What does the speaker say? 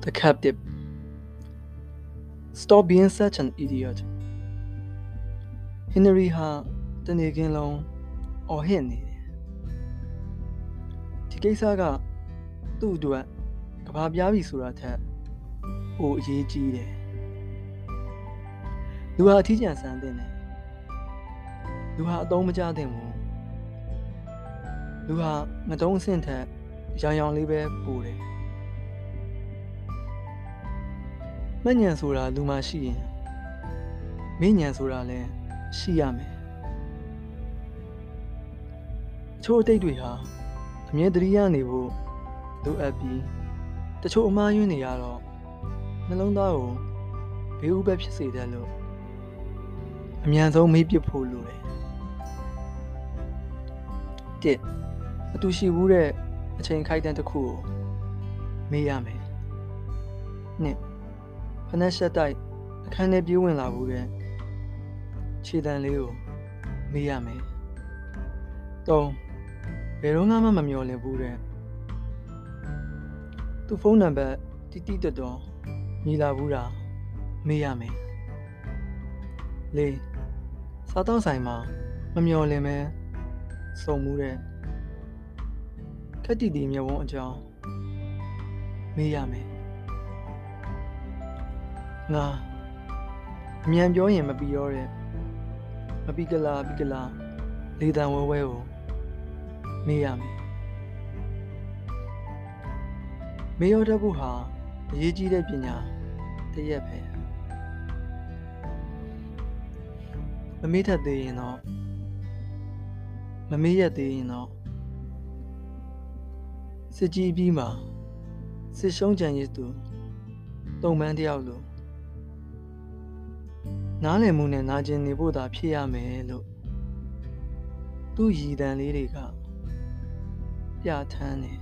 The captive. Stop being such an idiot. ဟင်နရီဟာတနေ့ကင်းလုံးအော်ဟစ်နေတယ်ဒီကိစ္စကသူ့အတွက်ကဘာပြားပြီဆိုတာထက်ဟိုအရေးကြီးတယ်လူဟာအထီးကျန်ဆန်းတဲ့တယ်လူဟာအသုံးမကျတဲ့ဘူး လူဟာငတုံးအဆင့်ထက်ရောင်ရောင်လေးပဲပိုတယ်မညံဆိုတာလူမှရှိရင်မင်းညံဆိုတာလည်းရှိရမယ်အချို့အတိတ်တွေဟာအမြဲတမ်းရနေဖို့လိုအပ်ပြီးတချို့အမှားယွင်းနေရတော့နှလုံးသားကိုဘေးဥပတ်ဖြစ်စေတယ်လို့အမြန်ဆုံးမေးပြဖို့လိုတယ်တစ် အတူရှိဘူးတဲ့အချိန်ခိုက်တန်းတစ်ခုကိုမေးရမယ်နှစ်ဖနက်ရှက်တိုက်အခန်းထဲပြေးဝင်လာဘူးတဲ့ခြေတံလေးကိုမေးရမယ်သုံးဘယ်တော့မှမမျော်လင့်ဘူးတဲ့သူ့ဖုန်းနံပါတ်တိတိတော်တော်မြည်လာဘူးတာမေးရမယ်လေးစားတော့ဆိုင်မှာမမျော်လင့်မဲစုံမှုတဲ့ ခက်တီတီမြဝန်းအကြောင်းမေးရမယ်ငါအမြန်ပြောရင်မပြီးတော့တဲ့မပြီးကလားပြီးကလားလေတံဝဲဝဲကိုမေးရမယ်မေးရတတ်ဖို့ဟာအရေးကြီးတဲ့ပညာတစ်ရက်ပဲမမေးတတ်သေးရင်တော့မမေးရသေးရင်တော့ စစ်ကြီးပြီးမှစစ်ရှုံးကြံရည်သူတုံပန်းတယောက်လို့နားလည်မှုနဲ့နာကျင်နေဖို့သာဖြစ်ရမယ်လို့သူ့ရည်တန်လေးတွေကပြဋ္ဌာန်းတယ်